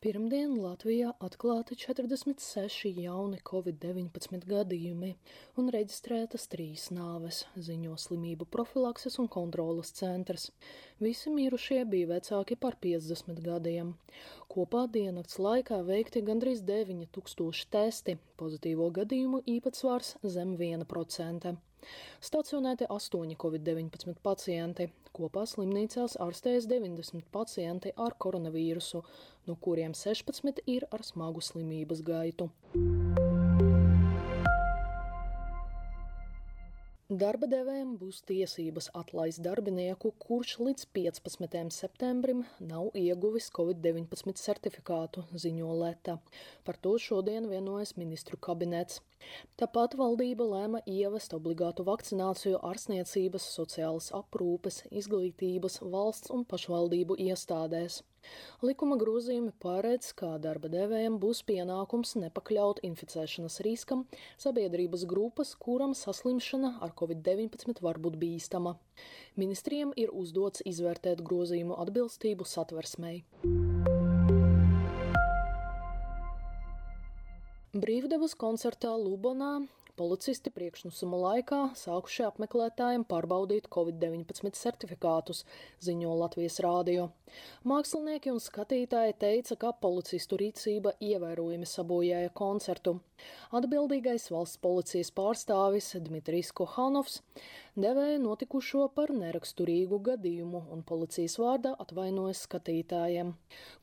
Pirmdien Latvijā atklāti 46 jauni covid-19 gadījumi un reģistrētas trīs nāves, ziņo slimību profilakses un kontrolas centrs. Visi mirušie bija vecāki par 50 gadiem. Kopā diennakts laikā veikti gandrīz 9000 testi, pozitīvo gadījumu īpatsvars zem 1%. Stacionēti 8 covid-19 pacienti, kopā slimnīcās ārstējas 90 pacienti ar koronavīrusu, no kuriem 16 ir ar smagu slimības gaitu. Darba devējiem būs tiesības atlaist darbinieku, kurš līdz 15. septembrim nav ieguvis Covid-19 certifikātu, ziņo Leta. Par to šodien vienojas ministru kabinets. Tāpat valdība lēma ievest obligātu vakcināciju ārstniecības, sociālas aprūpes, izglītības, valsts un pašvaldību iestādēs. Likuma grozījumi paredz, ka darba devējiem būs pienākums nepakļaut inficēšanas riskam sabiedrības grupas, kuram saslimšana ar covid-19 var būt bīstama. Ministriem ir uzdots izvērtēt grozījumu atbilstību satversmei. Brīvdevas koncertā Lubonā Policisti priekšnesuma laikā sākuši apmeklētājiem pārbaudīt Covid-19 certifikātus, ziņo Latvijas rādio. Mākslinieki un skatītāji teica, ka policistu rīcība ievērojami sabojāja koncertu. Atbildīgais valsts policijas pārstāvis Dmitrijs Kohanovs devēja notikušo par neraksturīgu gadījumu un policijas vārdā atvainojas skatītājiem.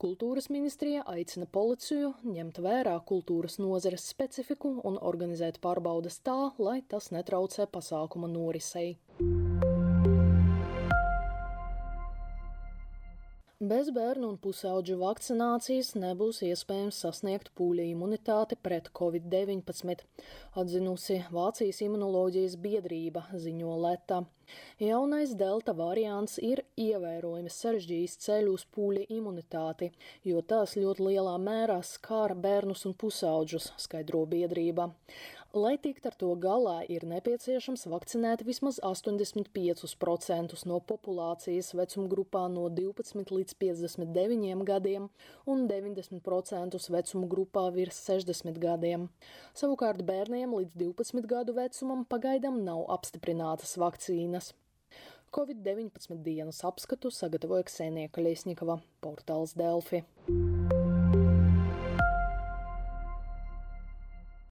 Kultūras ministrija aicina policiju ņemt vērā kultūras nozares specifiku un organizēt pārbaudas tā, lai tas netraucē pasākuma norisei. Bez bērnu un pusauģu vakcinācijas nebūs iespējams sasniegt pūļa imunitāti pret covid-19, atzinusi Vācijas imunoloģijas biedrība, ziņo Leta. Jaunais delta variants ir ievērojami sarežģījis ceļu uz pūļa imunitāti, jo tās ļoti lielā mērā skāra bērnus un pusauģus, skaidro biedrība. Lai tikt ar to galā, ir nepieciešams vakcinēt vismaz 85% no populācijas vecuma grupā no 12 līdz 59 gadiem un 90% vecuma grupā virs 60 gadiem. Savukārt bērniem līdz 12 gadu vecumam pagaidām nav apstiprinātas vakcīnas. Covid-19 dienas apskatu sagatavoja Ksenija Kaļiesņikava, portāls Delfi.